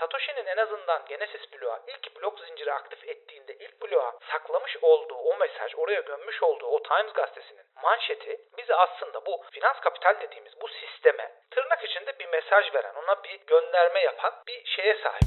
Satoshi'nin en azından Genesis bloğa ilk blok zinciri aktif ettiğinde ilk bloğa saklamış olduğu o mesaj, oraya gömmüş olduğu o Times gazetesinin manşeti bize aslında bu finans kapital dediğimiz bu sisteme tırnak içinde bir mesaj veren, ona bir gönderme yapan bir şeye sahip.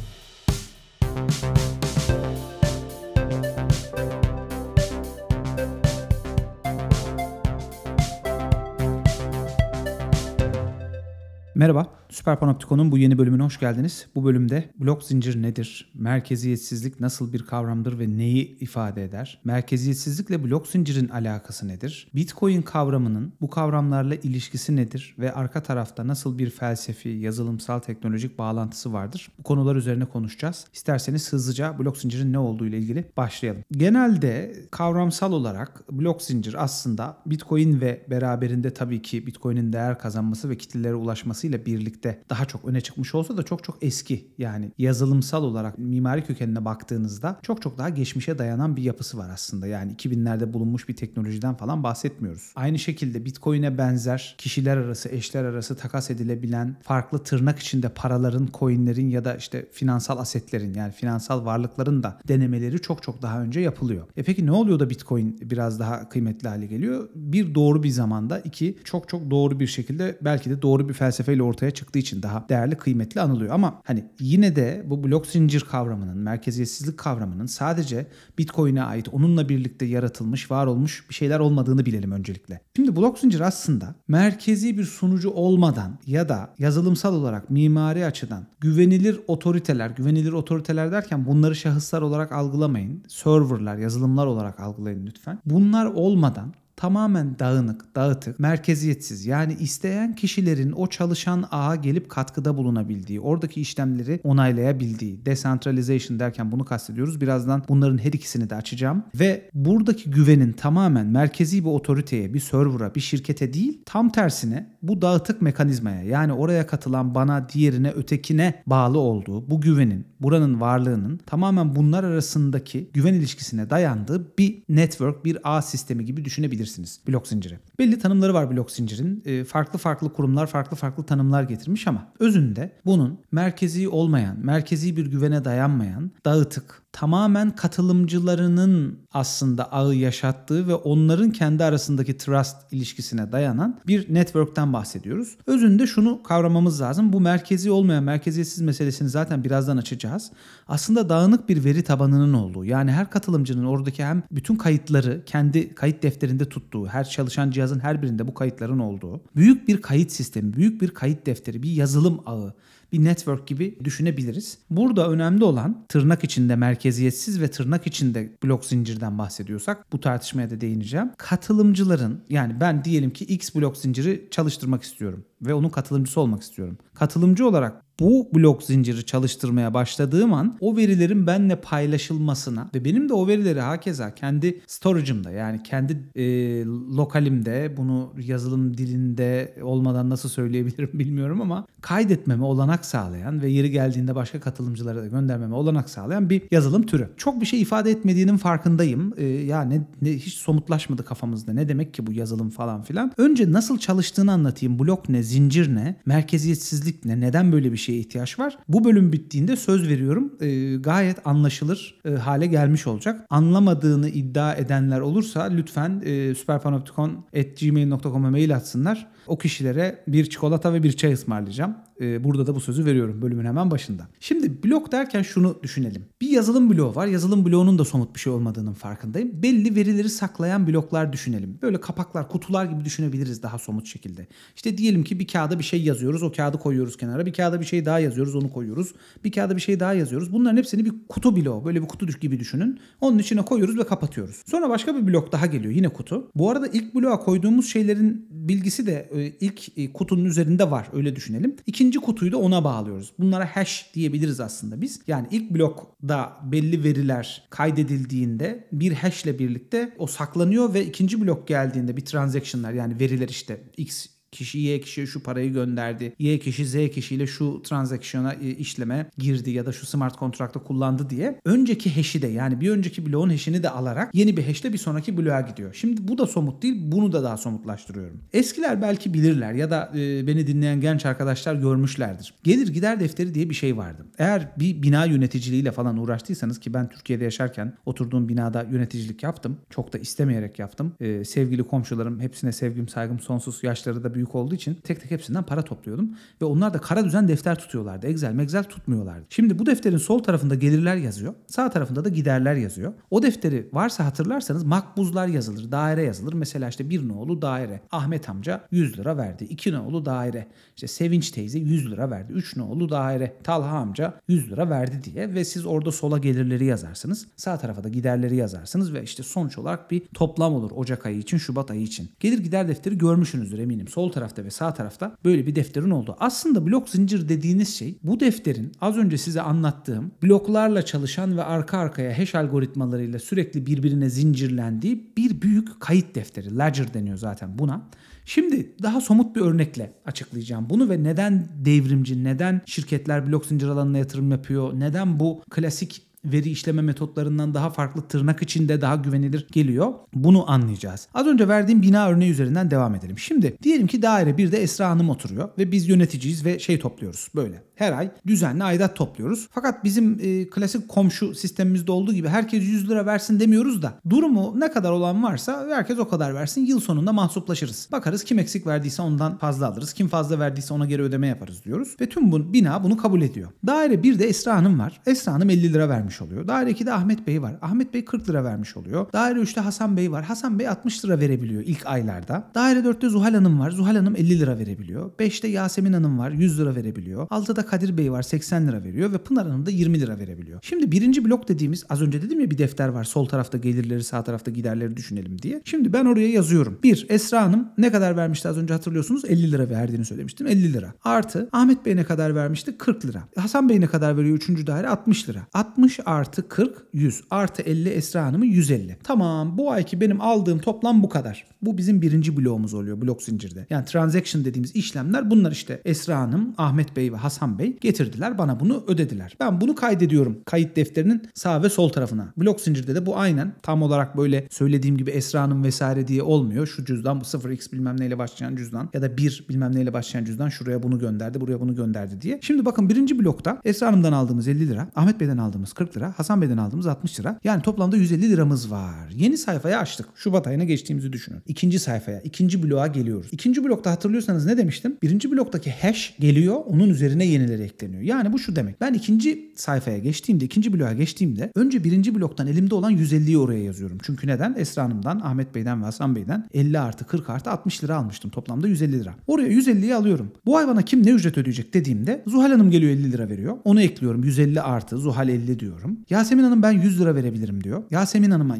Merhaba, Süper Panoptikon'un bu yeni bölümüne hoş geldiniz. Bu bölümde blok zincir nedir, merkeziyetsizlik nasıl bir kavramdır ve neyi ifade eder, merkeziyetsizlikle blok zincirin alakası nedir, Bitcoin kavramının bu kavramlarla ilişkisi nedir ve arka tarafta nasıl bir felsefi, yazılımsal, teknolojik bağlantısı vardır? Bu konular üzerine konuşacağız. İsterseniz hızlıca blok zincirin ne olduğu ile ilgili başlayalım. Genelde kavramsal olarak blok zincir aslında Bitcoin ve beraberinde tabii ki Bitcoin'in değer kazanması ve kitlelere ulaşması ile birlikte daha çok öne çıkmış olsa da çok çok eski. Yani yazılımsal olarak mimari kökenine baktığınızda çok çok daha geçmişe dayanan bir yapısı var aslında. Yani 2000'lerde bulunmuş bir teknolojiden falan bahsetmiyoruz. Aynı şekilde Bitcoin'e benzer kişiler arası, eşler arası takas edilebilen farklı tırnak içinde paraların, coinlerin ya da işte finansal asetlerin yani finansal varlıkların da denemeleri çok çok daha önce yapılıyor. E peki ne oluyor da Bitcoin biraz daha kıymetli hale geliyor? Bir doğru bir zamanda, iki çok çok doğru bir şekilde belki de doğru bir felsefeyle ortaya çıktığı için daha değerli, kıymetli anılıyor. Ama hani yine de bu blok zincir kavramının, merkeziyetsizlik kavramının sadece Bitcoin'e ait, onunla birlikte yaratılmış, var olmuş bir şeyler olmadığını bilelim öncelikle. Şimdi blok zincir aslında merkezi bir sunucu olmadan ya da yazılımsal olarak mimari açıdan güvenilir otoriteler, güvenilir otoriteler derken bunları şahıslar olarak algılamayın. Serverlar, yazılımlar olarak algılayın lütfen. Bunlar olmadan tamamen dağınık, dağıtık, merkeziyetsiz. Yani isteyen kişilerin o çalışan ağa gelip katkıda bulunabildiği, oradaki işlemleri onaylayabildiği, decentralization derken bunu kastediyoruz. Birazdan bunların her ikisini de açacağım. Ve buradaki güvenin tamamen merkezi bir otoriteye, bir server'a, bir şirkete değil, tam tersine bu dağıtık mekanizmaya yani oraya katılan bana, diğerine, ötekine bağlı olduğu bu güvenin, buranın varlığının tamamen bunlar arasındaki güven ilişkisine dayandığı bir network, bir ağ sistemi gibi düşünebilirsiniz blok zinciri. Belli tanımları var blok zincirin. E, farklı farklı kurumlar farklı farklı tanımlar getirmiş ama özünde bunun merkezi olmayan, merkezi bir güvene dayanmayan, dağıtık, tamamen katılımcılarının aslında ağı yaşattığı ve onların kendi arasındaki trust ilişkisine dayanan bir network'ten bahsediyoruz. Özünde şunu kavramamız lazım. Bu merkezi olmayan merkeziyetsiz meselesini zaten birazdan açacağız. Aslında dağınık bir veri tabanının olduğu yani her katılımcının oradaki hem bütün kayıtları kendi kayıt defterinde tuttuğu, her çalışan cihazın her birinde bu kayıtların olduğu büyük bir kayıt sistemi, büyük bir kayıt defteri, bir yazılım ağı bir network gibi düşünebiliriz. Burada önemli olan tırnak içinde merkeziyetsiz ve tırnak içinde blok zincirden bahsediyorsak bu tartışmaya da değineceğim. Katılımcıların yani ben diyelim ki X blok zinciri çalıştırmak istiyorum ve onun katılımcısı olmak istiyorum. Katılımcı olarak bu blok zinciri çalıştırmaya başladığım an o verilerin benimle paylaşılmasına ve benim de o verileri hakeza kendi storage'ımda yani kendi e, lokalimde bunu yazılım dilinde olmadan nasıl söyleyebilirim bilmiyorum ama kaydetmeme olanak sağlayan ve yeri geldiğinde başka katılımcılara da göndermeme olanak sağlayan bir yazılım türü. Çok bir şey ifade etmediğinin farkındayım. E, ya ne, ne hiç somutlaşmadı kafamızda. Ne demek ki bu yazılım falan filan. Önce nasıl çalıştığını anlatayım. Blok ne, zincir ne, merkeziyetsizlik ne, neden böyle bir şeye ihtiyaç var? Bu bölüm bittiğinde söz veriyorum e, gayet anlaşılır e, hale gelmiş olacak. Anlamadığını iddia edenler olursa lütfen e, süperpanoptikon.gmail.com'a mail atsınlar. O kişilere bir çikolata ve bir çay ısmarlayacağım. Ee, burada da bu sözü veriyorum bölümün hemen başında. Şimdi blok derken şunu düşünelim. Bir yazılım bloğu var. Yazılım bloğunun da somut bir şey olmadığının farkındayım. Belli verileri saklayan bloklar düşünelim. Böyle kapaklar, kutular gibi düşünebiliriz daha somut şekilde. İşte diyelim ki bir kağıda bir şey yazıyoruz. O kağıdı koyuyoruz kenara. Bir kağıda bir şey daha yazıyoruz. Onu koyuyoruz. Bir kağıda bir şey daha yazıyoruz. Bunların hepsini bir kutu bloğu. Böyle bir kutu gibi düşünün. Onun içine koyuyoruz ve kapatıyoruz. Sonra başka bir blok daha geliyor. Yine kutu. Bu arada ilk bloğa koyduğumuz şeylerin bilgisi de e, ilk e, kutunun üzerinde var. Öyle düşünelim. İkinci kutuyu da ona bağlıyoruz. Bunlara hash diyebiliriz aslında biz. Yani ilk blokda belli veriler kaydedildiğinde bir hash ile birlikte o saklanıyor ve ikinci blok geldiğinde bir transaction'lar yani veriler işte x Kişi Y kişiye şu parayı gönderdi. Y kişi Z kişiyle şu transaction'a e, işleme girdi ya da şu smart kontrakta kullandı diye. Önceki hash'i de yani bir önceki bloğun hash'ini de alarak yeni bir hash'le bir sonraki bloğa gidiyor. Şimdi bu da somut değil. Bunu da daha somutlaştırıyorum. Eskiler belki bilirler ya da e, beni dinleyen genç arkadaşlar görmüşlerdir. Gelir gider defteri diye bir şey vardı. Eğer bir bina yöneticiliğiyle falan uğraştıysanız ki ben Türkiye'de yaşarken oturduğum binada yöneticilik yaptım. Çok da istemeyerek yaptım. Ee, sevgili komşularım hepsine sevgim saygım sonsuz yaşları da büyük olduğu için tek tek hepsinden para topluyordum. Ve onlar da kara düzen defter tutuyorlardı. Excel megzel tutmuyorlardı. Şimdi bu defterin sol tarafında gelirler yazıyor. Sağ tarafında da giderler yazıyor. O defteri varsa hatırlarsanız makbuzlar yazılır. Daire yazılır. Mesela işte bir nolu daire. Ahmet amca 100 lira verdi. İki nolu daire. İşte Sevinç teyze 100 lira verdi. Üç nolu daire. Talha amca 100 lira verdi diye ve siz orada sola gelirleri yazarsınız. Sağ tarafa da giderleri yazarsınız ve işte sonuç olarak bir toplam olur Ocak ayı için, Şubat ayı için. Gelir gider defteri görmüşsünüzdür eminim. Sol tarafta ve sağ tarafta böyle bir defterin oldu. Aslında blok zincir dediğiniz şey bu defterin az önce size anlattığım bloklarla çalışan ve arka arkaya hash algoritmalarıyla sürekli birbirine zincirlendiği bir büyük kayıt defteri. Ledger deniyor zaten buna. Şimdi daha somut bir örnekle açıklayacağım bunu ve neden devrimci, neden şirketler blok zincir alanına yatırım yapıyor, neden bu klasik veri işleme metotlarından daha farklı tırnak içinde daha güvenilir geliyor. Bunu anlayacağız. Az önce verdiğim bina örneği üzerinden devam edelim. Şimdi diyelim ki daire 1'de Esra Hanım oturuyor ve biz yöneticiyiz ve şey topluyoruz böyle. Her ay düzenli aidat topluyoruz. Fakat bizim e, klasik komşu sistemimizde olduğu gibi herkes 100 lira versin demiyoruz da durumu ne kadar olan varsa herkes o kadar versin. Yıl sonunda mahsuplaşırız. Bakarız kim eksik verdiyse ondan fazla alırız. Kim fazla verdiyse ona geri ödeme yaparız diyoruz. Ve tüm bu bina bunu kabul ediyor. Daire 1'de Esra Hanım var. Esra Hanım 50 lira vermiş oluyor. Daire 2'de Ahmet Bey var. Ahmet Bey 40 lira vermiş oluyor. Daire 3'te Hasan Bey var. Hasan Bey 60 lira verebiliyor ilk aylarda. Daire 4'te Zuhal Hanım var. Zuhal Hanım 50 lira verebiliyor. 5'te Yasemin Hanım var. 100 lira verebiliyor. 6'da Kadir Bey var. 80 lira veriyor ve Pınar Hanım da 20 lira verebiliyor. Şimdi birinci blok dediğimiz az önce dedim ya bir defter var. Sol tarafta gelirleri sağ tarafta giderleri düşünelim diye. Şimdi ben oraya yazıyorum. 1. Esra Hanım ne kadar vermişti az önce hatırlıyorsunuz? 50 lira verdiğini söylemiştim. 50 lira. Artı Ahmet Bey ne kadar vermişti? 40 lira. Hasan Bey ne kadar veriyor? 3. daire 60 lira. 60 artı 40 100 artı 50 Esra Hanım'ın 150. Tamam bu ayki benim aldığım toplam bu kadar. Bu bizim birinci bloğumuz oluyor blok zincirde. Yani transaction dediğimiz işlemler bunlar işte Esra Hanım, Ahmet Bey ve Hasan Bey getirdiler bana bunu ödediler. Ben bunu kaydediyorum kayıt defterinin sağ ve sol tarafına. Blok zincirde de bu aynen tam olarak böyle söylediğim gibi Esra Hanım vesaire diye olmuyor. Şu cüzdan bu 0x bilmem neyle başlayan cüzdan ya da 1 bilmem neyle başlayan cüzdan şuraya bunu gönderdi buraya bunu gönderdi diye. Şimdi bakın birinci blokta Esra Hanım'dan aldığımız 50 lira, Ahmet Bey'den aldığımız 40 lira, Hasan Bey'den aldığımız 60 lira. Yani toplamda 150 liramız var. Yeni sayfaya açtık. Şubat ayına geçtiğimizi düşünün. İkinci sayfaya, ikinci bloğa geliyoruz. İkinci blokta hatırlıyorsanız ne demiştim? Birinci bloktaki hash geliyor, onun üzerine yenileri ekleniyor. Yani bu şu demek. Ben ikinci sayfaya geçtiğimde, ikinci bloğa geçtiğimde önce birinci bloktan elimde olan 150'yi oraya yazıyorum. Çünkü neden? Esra Hanım'dan, Ahmet Bey'den ve Hasan Bey'den 50 artı 40 artı 60 lira almıştım. Toplamda 150 lira. Oraya 150'yi alıyorum. Bu ay bana kim ne ücret ödeyecek dediğimde Zuhal Hanım geliyor 50 lira veriyor. Onu ekliyorum. 150 artı Zuhal 50 diyorum. Yasemin Hanım ben 100 lira verebilirim diyor. Yasemin Hanım'a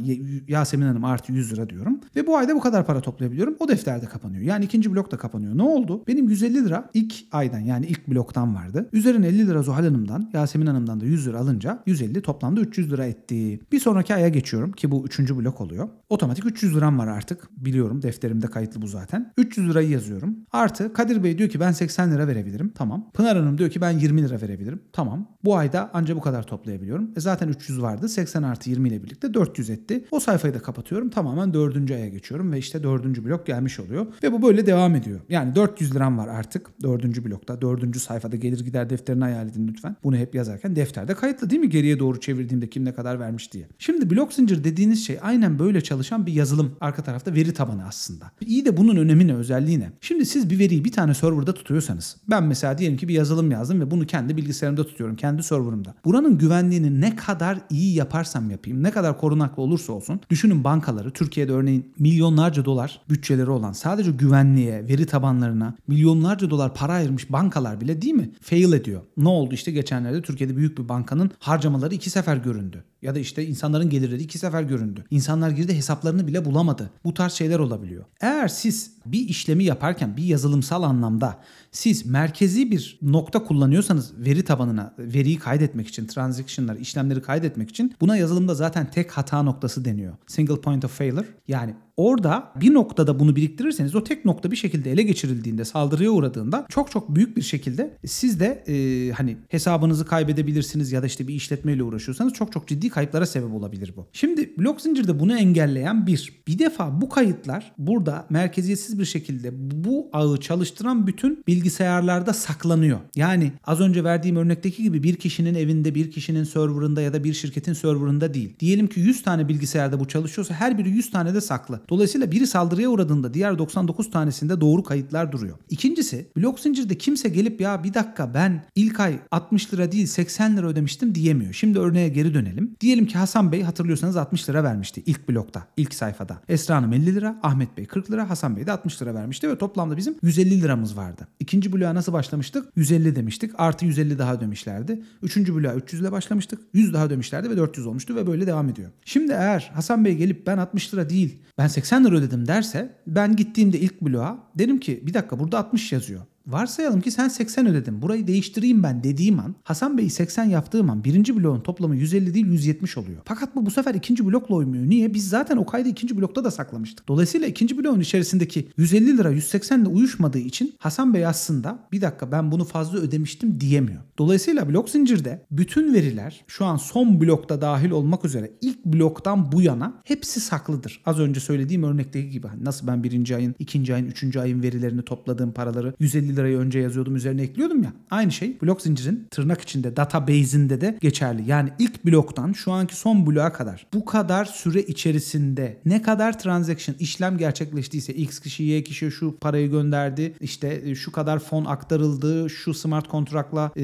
Yasemin Hanım artı 100 lira diyorum. Ve bu ayda bu kadar para toplayabiliyorum. O defterde kapanıyor. Yani ikinci blok da kapanıyor. Ne oldu? Benim 150 lira ilk aydan yani ilk bloktan vardı. Üzerine 50 lira Zuhal Hanım'dan, Yasemin Hanım'dan da 100 lira alınca 150 toplamda 300 lira etti. Bir sonraki aya geçiyorum ki bu üçüncü blok oluyor. Otomatik 300 liram var artık. Biliyorum defterimde kayıtlı bu zaten. 300 lirayı yazıyorum. Artı Kadir Bey diyor ki ben 80 lira verebilirim. Tamam. Pınar Hanım diyor ki ben 20 lira verebilirim. Tamam. Bu ayda ancak bu kadar toplayabiliyorum. E zaten 300 vardı. 80 artı 20 ile birlikte 400 etti. O sayfayı da kapatıyorum. Tamamen dördüncü aya geçiyorum ve işte dördüncü blok gelmiş oluyor. Ve bu böyle devam ediyor. Yani 400 liram var artık dördüncü blokta. Dördüncü sayfada gelir gider defterini hayal edin lütfen. Bunu hep yazarken defterde kayıtlı değil mi? Geriye doğru çevirdiğimde kim ne kadar vermiş diye. Şimdi blok zincir dediğiniz şey aynen böyle çalışan bir yazılım. Arka tarafta veri tabanı aslında. İyi de bunun önemi ne, özelliği ne? Şimdi siz bir veriyi bir tane serverda tutuyorsanız. Ben mesela diyelim ki bir yazılım yazdım ve bunu kendi bilgisayarımda tutuyorum. Kendi serverımda. Buranın güvenliğini ne kadar iyi yaparsam yapayım, ne kadar korunaklı olursa olsun. Düşünün bankaları Türkiye'de örneğin milyonlarca dolar bütçeleri olan sadece güvenliğe, veri tabanlarına milyonlarca dolar para ayırmış bankalar bile değil mi? Fail ediyor. Ne oldu işte geçenlerde Türkiye'de büyük bir bankanın harcamaları iki sefer göründü. Ya da işte insanların gelirleri iki sefer göründü. İnsanlar girdi hesaplarını bile bulamadı. Bu tarz şeyler olabiliyor. Eğer siz bir işlemi yaparken bir yazılımsal anlamda siz merkezi bir nokta kullanıyorsanız veri tabanına veriyi kaydetmek için, transaction'ları, işlemleri kaydetmek için buna yazılımda zaten tek hata noktası deniyor. Single point of failure yani orada bir noktada bunu biriktirirseniz o tek nokta bir şekilde ele geçirildiğinde saldırıya uğradığında çok çok büyük bir şekilde siz de e, hani hesabınızı kaybedebilirsiniz ya da işte bir işletmeyle uğraşıyorsanız çok çok ciddi kayıplara sebep olabilir bu. Şimdi blok zincirde bunu engelleyen bir. Bir defa bu kayıtlar burada merkeziyetsiz bir şekilde bu ağı çalıştıran bütün bilgisayarlarda saklanıyor. Yani az önce verdiğim örnekteki gibi bir kişinin evinde, bir kişinin serverında ya da bir şirketin serverında değil. Diyelim ki 100 tane bilgisayarda bu çalışıyorsa her biri 100 tane de saklı. Dolayısıyla biri saldırıya uğradığında diğer 99 tanesinde doğru kayıtlar duruyor. İkincisi blok zincirde kimse gelip ya bir dakika ben ilk ay 60 lira değil 80 lira ödemiştim diyemiyor. Şimdi örneğe geri dönelim. Diyelim ki Hasan Bey hatırlıyorsanız 60 lira vermişti ilk blokta, ilk sayfada. Esra Hanım 50 lira, Ahmet Bey 40 lira, Hasan Bey de 60 lira vermişti ve toplamda bizim 150 liramız vardı. Bloğa nasıl başlamıştık? 150 demiştik. Artı 150 daha ödemişlerdi. Üçüncü bloğa 300 ile başlamıştık. 100 daha ödemişlerdi ve 400 olmuştu ve böyle devam ediyor. Şimdi eğer Hasan Bey gelip ben 60 lira değil ben 80 lira ödedim derse ben gittiğimde ilk bloğa derim ki bir dakika burada 60 yazıyor. Varsayalım ki sen 80 ödedin. Burayı değiştireyim ben dediğim an Hasan Bey'i 80 yaptığım an birinci bloğun toplamı 150 değil 170 oluyor. Fakat bu bu sefer ikinci blokla uymuyor. Niye? Biz zaten o kaydı ikinci blokta da saklamıştık. Dolayısıyla ikinci bloğun içerisindeki 150 lira 180 ile uyuşmadığı için Hasan Bey aslında bir dakika ben bunu fazla ödemiştim diyemiyor. Dolayısıyla blok zincirde bütün veriler şu an son blokta dahil olmak üzere ilk bloktan bu yana hepsi saklıdır. Az önce söylediğim örnekteki gibi hani nasıl ben birinci ayın, ikinci ayın, üçüncü ayın verilerini topladığım paraları 150 lirayı önce yazıyordum üzerine ekliyordum ya. Aynı şey blok zincirin tırnak içinde database'inde de geçerli. Yani ilk bloktan şu anki son bloğa kadar bu kadar süre içerisinde ne kadar transaction işlem gerçekleştiyse X kişi Y kişi şu parayı gönderdi işte şu kadar fon aktarıldı şu smart kontrakla e,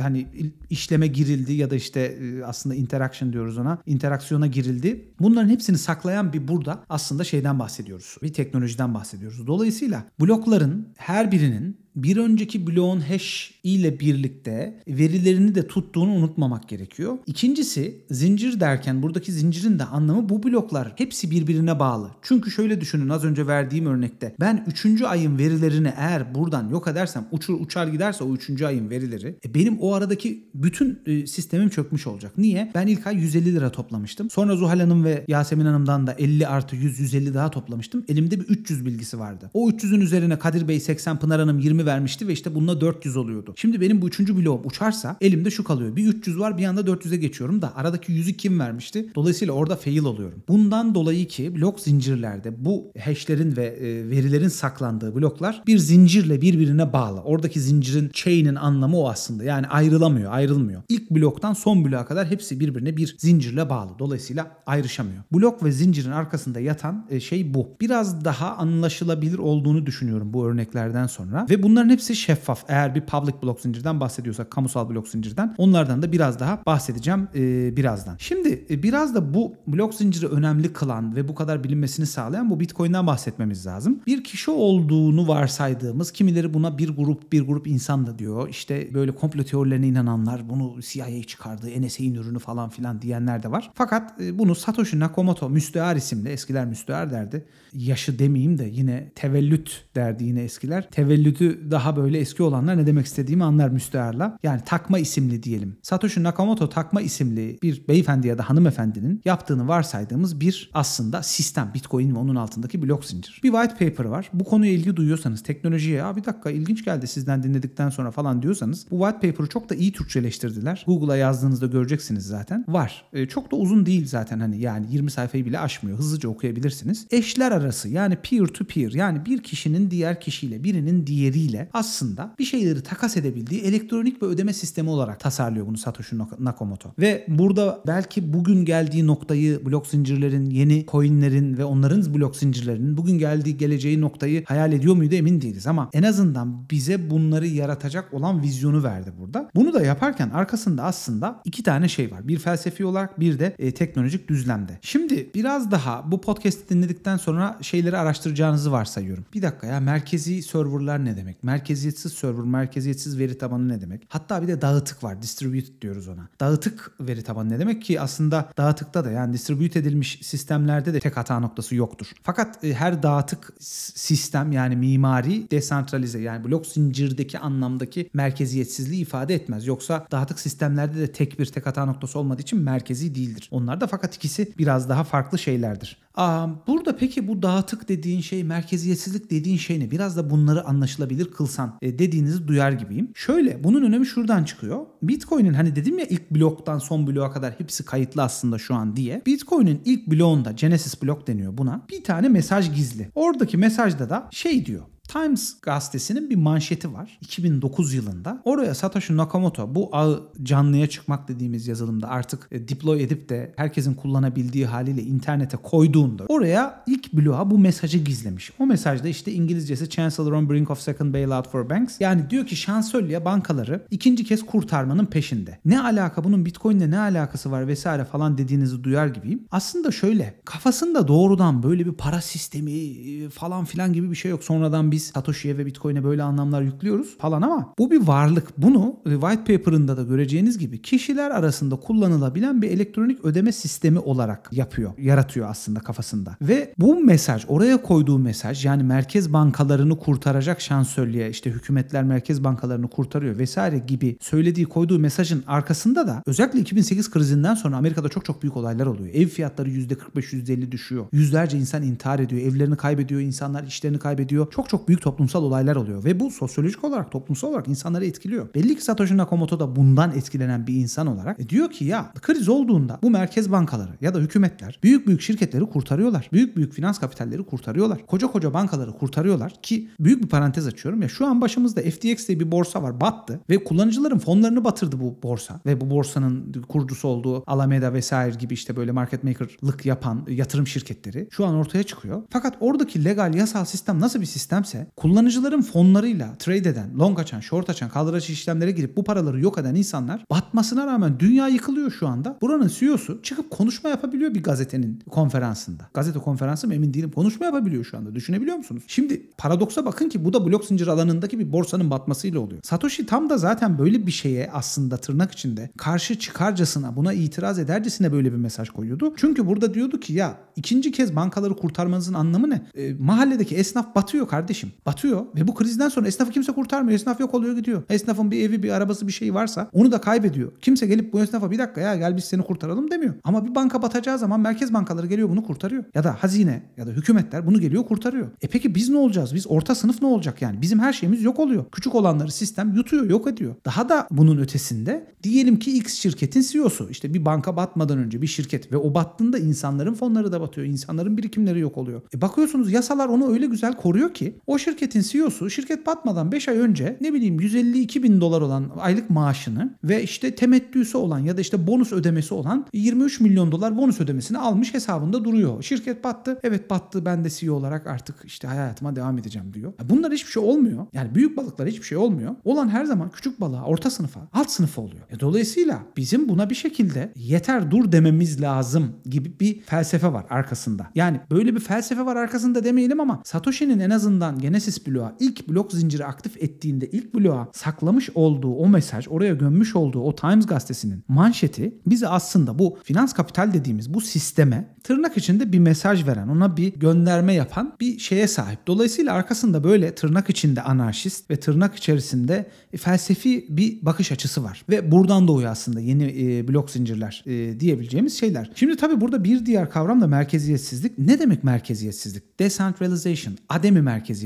hani işleme girildi ya da işte e, aslında interaction diyoruz ona interaksiyona girildi. Bunların hepsini saklayan bir burada aslında şeyden bahsediyoruz. Bir teknolojiden bahsediyoruz. Dolayısıyla blokların her birinin bir önceki bloğun hash ile birlikte verilerini de tuttuğunu unutmamak gerekiyor. İkincisi zincir derken buradaki zincirin de anlamı bu bloklar hepsi birbirine bağlı. Çünkü şöyle düşünün az önce verdiğim örnekte ben 3. ayın verilerini eğer buradan yok edersem uçur uçar giderse o 3. ayın verileri e benim o aradaki bütün e, sistemim çökmüş olacak. Niye? Ben ilk ay 150 lira toplamıştım. Sonra Zuhal Hanım ve Yasemin Hanım'dan da 50 artı 100 150 daha toplamıştım. Elimde bir 300 bilgisi vardı. O 300'ün üzerine Kadir Bey 80 Pınar Hanım 20 vermişti ve işte bununla 400 oluyordu. Şimdi benim bu üçüncü bloğum uçarsa elimde şu kalıyor. Bir 300 var bir anda 400'e geçiyorum da aradaki 100'ü kim vermişti? Dolayısıyla orada fail oluyorum. Bundan dolayı ki blok zincirlerde bu hashlerin ve e, verilerin saklandığı bloklar bir zincirle birbirine bağlı. Oradaki zincirin chain'in anlamı o aslında. Yani ayrılamıyor, ayrılmıyor. İlk bloktan son bloğa kadar hepsi birbirine bir zincirle bağlı. Dolayısıyla ayrışamıyor. Blok ve zincirin arkasında yatan e, şey bu. Biraz daha anlaşılabilir olduğunu düşünüyorum bu örneklerden sonra. Ve bunların hepsi şeffaf. Eğer bir public blok zincirden bahsediyorsak, kamusal blok zincirden onlardan da biraz daha bahsedeceğim e, birazdan. Şimdi e, biraz da bu blok zinciri önemli kılan ve bu kadar bilinmesini sağlayan bu Bitcoin'den bahsetmemiz lazım. Bir kişi olduğunu varsaydığımız kimileri buna bir grup bir grup insan da diyor. İşte böyle komplo teorilerine inananlar bunu CIA çıkardı, NSA'in ürünü falan filan diyenler de var. Fakat e, bunu Satoshi Nakamoto müstehar isimli eskiler müstehar derdi. Yaşı demeyeyim de yine tevellüt derdi yine eskiler. Tevellütü daha böyle eski olanlar ne demek istediğimi anlar müsteharla. Yani takma isimli diyelim. Satoshi Nakamoto takma isimli bir beyefendi ya da hanımefendinin yaptığını varsaydığımız bir aslında sistem. Bitcoin ve onun altındaki blok zincir. Bir white paper var. Bu konuya ilgi duyuyorsanız teknolojiye ya bir dakika ilginç geldi sizden dinledikten sonra falan diyorsanız bu white paper'ı çok da iyi Türkçeleştirdiler. Google'a yazdığınızda göreceksiniz zaten. Var. E, çok da uzun değil zaten hani yani 20 sayfayı bile aşmıyor. Hızlıca okuyabilirsiniz. Eşler arası yani peer to peer yani bir kişinin diğer kişiyle birinin diğeriyle aslında bir şeyleri takas edebildiği elektronik bir ödeme sistemi olarak tasarlıyor bunu Satoshi Nakamoto. Ve burada belki bugün geldiği noktayı blok zincirlerin, yeni coinlerin ve onların blok zincirlerinin bugün geldiği geleceği noktayı hayal ediyor muydu emin değiliz ama en azından bize bunları yaratacak olan vizyonu verdi burada. Bunu da yaparken arkasında aslında iki tane şey var. Bir felsefi olarak bir de e, teknolojik düzlemde. Şimdi biraz daha bu podcast'i dinledikten sonra şeyleri araştıracağınızı varsayıyorum. Bir dakika ya merkezi serverlar ne demek? Merkeziyetsiz server, merkeziyetsiz veri tabanı ne demek? Hatta bir de dağıtık var. Distributed diyoruz ona. Dağıtık veri tabanı ne demek ki aslında dağıtıkta da yani distribute edilmiş sistemlerde de tek hata noktası yoktur. Fakat e, her dağıtık sistem yani mimari desantralize yani blok zincirdeki anlamdaki merkeziyetsizliği ifade etmez. Yoksa dağıtık sistemlerde de tek bir tek hata noktası olmadığı için merkezi değildir. Onlar da fakat ikisi biraz daha farklı şeylerdir. Aa, burada peki bu dağıtık dediğin şey, merkeziyetsizlik dediğin şey ne? Biraz da bunları anlaşılabilir kılsan e, dediğinizi duyar gibiyim. Şöyle bunun önemi şuradan çıkıyor. Bitcoin'in hani dedim ya ilk bloktan son bloğa kadar hepsi kayıtlı aslında şu an diye. Bitcoin'in ilk bloğunda Genesis blok deniyor buna. Bir tane mesaj gizli. Oradaki mesajda da şey diyor. Times gazetesinin bir manşeti var 2009 yılında. Oraya Satoshi Nakamoto bu ağı canlıya çıkmak dediğimiz yazılımda artık e, deploy edip de herkesin kullanabildiği haliyle internete koyduğunda oraya ilk bloğa bu mesajı gizlemiş. O mesajda işte İngilizcesi Chancellor on brink of second bailout for banks. Yani diyor ki şansölye bankaları ikinci kez kurtarmanın peşinde. Ne alaka bunun Bitcoin'le ne alakası var vesaire falan dediğinizi duyar gibiyim. Aslında şöyle kafasında doğrudan böyle bir para sistemi e, falan filan gibi bir şey yok. Sonradan biz Satoshi'ye ve Bitcoin'e böyle anlamlar yüklüyoruz falan ama bu bir varlık. Bunu white paper'ında da göreceğiniz gibi kişiler arasında kullanılabilen bir elektronik ödeme sistemi olarak yapıyor, yaratıyor aslında kafasında. Ve bu mesaj, oraya koyduğu mesaj yani merkez bankalarını kurtaracak şansölye, işte hükümetler merkez bankalarını kurtarıyor vesaire gibi söylediği koyduğu mesajın arkasında da özellikle 2008 krizinden sonra Amerika'da çok çok büyük olaylar oluyor. Ev fiyatları %45-%50 düşüyor. Yüzlerce insan intihar ediyor, evlerini kaybediyor, insanlar işlerini kaybediyor. Çok çok büyük toplumsal olaylar oluyor ve bu sosyolojik olarak, toplumsal olarak insanları etkiliyor. Belli ki Satoshi Nakamoto da bundan etkilenen bir insan olarak e, diyor ki ya kriz olduğunda bu merkez bankaları ya da hükümetler büyük büyük şirketleri kurtarıyorlar. Büyük büyük finans kapitalleri kurtarıyorlar. Koca koca bankaları kurtarıyorlar ki büyük bir parantez açıyorum ya şu an başımızda FTX diye bir borsa var battı ve kullanıcıların fonlarını batırdı bu borsa ve bu borsanın kurucusu olduğu Alameda vesaire gibi işte böyle market maker'lık yapan yatırım şirketleri şu an ortaya çıkıyor. Fakat oradaki legal yasal sistem nasıl bir sistemse kullanıcıların fonlarıyla trade eden, long açan, short açan, kaldıraç işlemlere girip bu paraları yok eden insanlar batmasına rağmen dünya yıkılıyor şu anda. Buranın CEO'su çıkıp konuşma yapabiliyor bir gazetenin konferansında. Gazete konferansı mı emin değilim. Konuşma yapabiliyor şu anda. Düşünebiliyor musunuz? Şimdi paradoksa bakın ki bu da blok zincir alanındaki bir borsanın batmasıyla oluyor. Satoshi tam da zaten böyle bir şeye aslında tırnak içinde karşı çıkarcasına buna itiraz edercesine böyle bir mesaj koyuyordu. Çünkü burada diyordu ki ya ikinci kez bankaları kurtarmanızın anlamı ne? E, mahalledeki esnaf batıyor kardeşim batıyor ve bu krizden sonra esnafı kimse kurtarmıyor. Esnaf yok oluyor gidiyor. Esnafın bir evi, bir arabası, bir şeyi varsa onu da kaybediyor. Kimse gelip bu esnafa bir dakika ya gel biz seni kurtaralım demiyor. Ama bir banka batacağı zaman merkez bankaları geliyor bunu kurtarıyor. Ya da hazine ya da hükümetler bunu geliyor kurtarıyor. E peki biz ne olacağız? Biz orta sınıf ne olacak yani? Bizim her şeyimiz yok oluyor. Küçük olanları sistem yutuyor, yok ediyor. Daha da bunun ötesinde diyelim ki X şirketin CEO'su işte bir banka batmadan önce bir şirket ve o battığında insanların fonları da batıyor. insanların birikimleri yok oluyor. E bakıyorsunuz yasalar onu öyle güzel koruyor ki o şirket şirketin CEO'su şirket batmadan 5 ay önce ne bileyim 152 bin dolar olan aylık maaşını ve işte temettüsü olan ya da işte bonus ödemesi olan 23 milyon dolar bonus ödemesini almış hesabında duruyor. Şirket battı. Evet battı ben de CEO olarak artık işte hayatıma devam edeceğim diyor. Bunlar hiçbir şey olmuyor. Yani büyük balıklar hiçbir şey olmuyor. Olan her zaman küçük balığa, orta sınıfa, alt sınıfa oluyor. E dolayısıyla bizim buna bir şekilde yeter dur dememiz lazım gibi bir felsefe var arkasında. Yani böyle bir felsefe var arkasında demeyelim ama Satoshi'nin en azından Genesis bloğa ilk blok zinciri aktif ettiğinde ilk bloğa saklamış olduğu o mesaj, oraya gömmüş olduğu o Times gazetesinin manşeti bizi aslında bu finans kapital dediğimiz bu sisteme tırnak içinde bir mesaj veren, ona bir gönderme yapan bir şeye sahip. Dolayısıyla arkasında böyle tırnak içinde anarşist ve tırnak içerisinde felsefi bir bakış açısı var. Ve buradan doğuyor aslında yeni e, blok zincirler e, diyebileceğimiz şeyler. Şimdi tabii burada bir diğer kavram da merkeziyetsizlik. Ne demek merkeziyetsizlik? Decentralization, ademi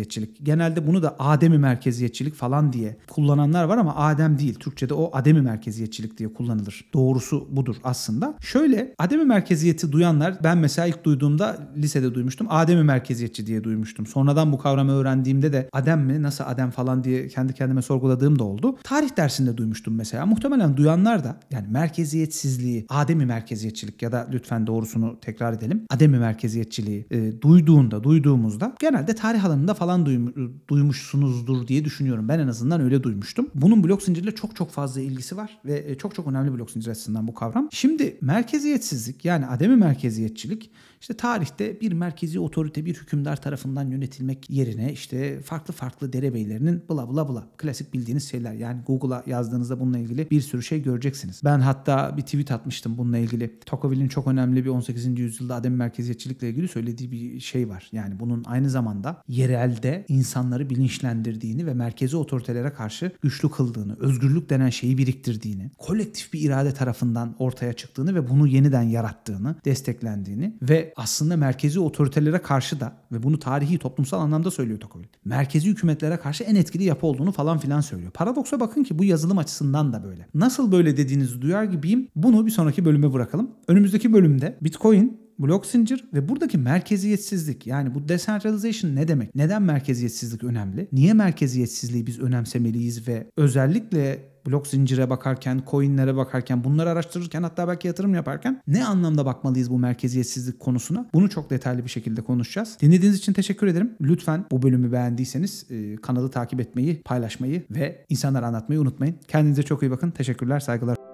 merkeziyetçilik genelde bunu da ademi merkeziyetçilik falan diye kullananlar var ama adem değil. Türkçe'de o ademi merkeziyetçilik diye kullanılır. Doğrusu budur aslında. Şöyle ademi merkeziyeti duyanlar ben mesela ilk duyduğumda lisede duymuştum. Ademi merkeziyetçi diye duymuştum. Sonradan bu kavramı öğrendiğimde de adem mi nasıl adem falan diye kendi kendime sorguladığım da oldu. Tarih dersinde duymuştum mesela. Muhtemelen duyanlar da yani merkeziyetsizliği, ademi merkeziyetçilik ya da lütfen doğrusunu tekrar edelim. Ademi merkeziyetçiliği e, duyduğunda, duyduğumuzda genelde tarih alanında falan duymu- duymuşsunuzdur diye düşünüyorum. Ben en azından öyle duymuştum. Bunun blok zincirle çok çok fazla ilgisi var ve e, çok çok önemli blok zincir açısından bu kavram. Şimdi merkeziyetsizlik yani ademi merkeziyetçilik işte tarihte bir merkezi otorite bir hükümdar tarafından yönetilmek yerine işte farklı farklı derebeylerinin bla bla bla klasik bildiğiniz şeyler. Yani Google'a yazdığınızda bununla ilgili bir sürü şey göreceksiniz. Ben hatta bir tweet atmıştım bununla ilgili. Tocqueville'in çok önemli bir 18. yüzyılda ademi merkeziyetçilikle ilgili söylediği bir şey var. Yani bunun aynı zamanda yerelde insanları bilinçlendirdiğini ve merkezi otoritelere karşı güçlü kıldığını, özgürlük denen şeyi biriktirdiğini, kolektif bir irade tarafından ortaya çıktığını ve bunu yeniden yarattığını, desteklendiğini ve aslında merkezi otoritelere karşı da ve bunu tarihi toplumsal anlamda söylüyor Tocqueville. Merkezi hükümetlere karşı en etkili yapı olduğunu falan filan söylüyor. Paradoksa bakın ki bu yazılım açısından da böyle. Nasıl böyle dediğinizi duyar gibiyim. Bunu bir sonraki bölüme bırakalım. Önümüzdeki bölümde Bitcoin blok zincir ve buradaki merkeziyetsizlik yani bu decentralization ne demek? Neden merkeziyetsizlik önemli? Niye merkeziyetsizliği biz önemsemeliyiz ve özellikle blok zincire bakarken, coinlere bakarken, bunları araştırırken hatta belki yatırım yaparken ne anlamda bakmalıyız bu merkeziyetsizlik konusuna? Bunu çok detaylı bir şekilde konuşacağız. Dinlediğiniz için teşekkür ederim. Lütfen bu bölümü beğendiyseniz e, kanalı takip etmeyi, paylaşmayı ve insanlara anlatmayı unutmayın. Kendinize çok iyi bakın. Teşekkürler, saygılar.